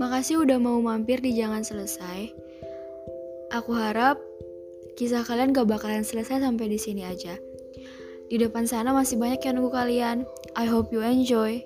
Makasih udah mau mampir di Jangan Selesai. Aku harap kisah kalian gak bakalan selesai sampai di sini aja. Di depan sana masih banyak yang nunggu kalian. I hope you enjoy.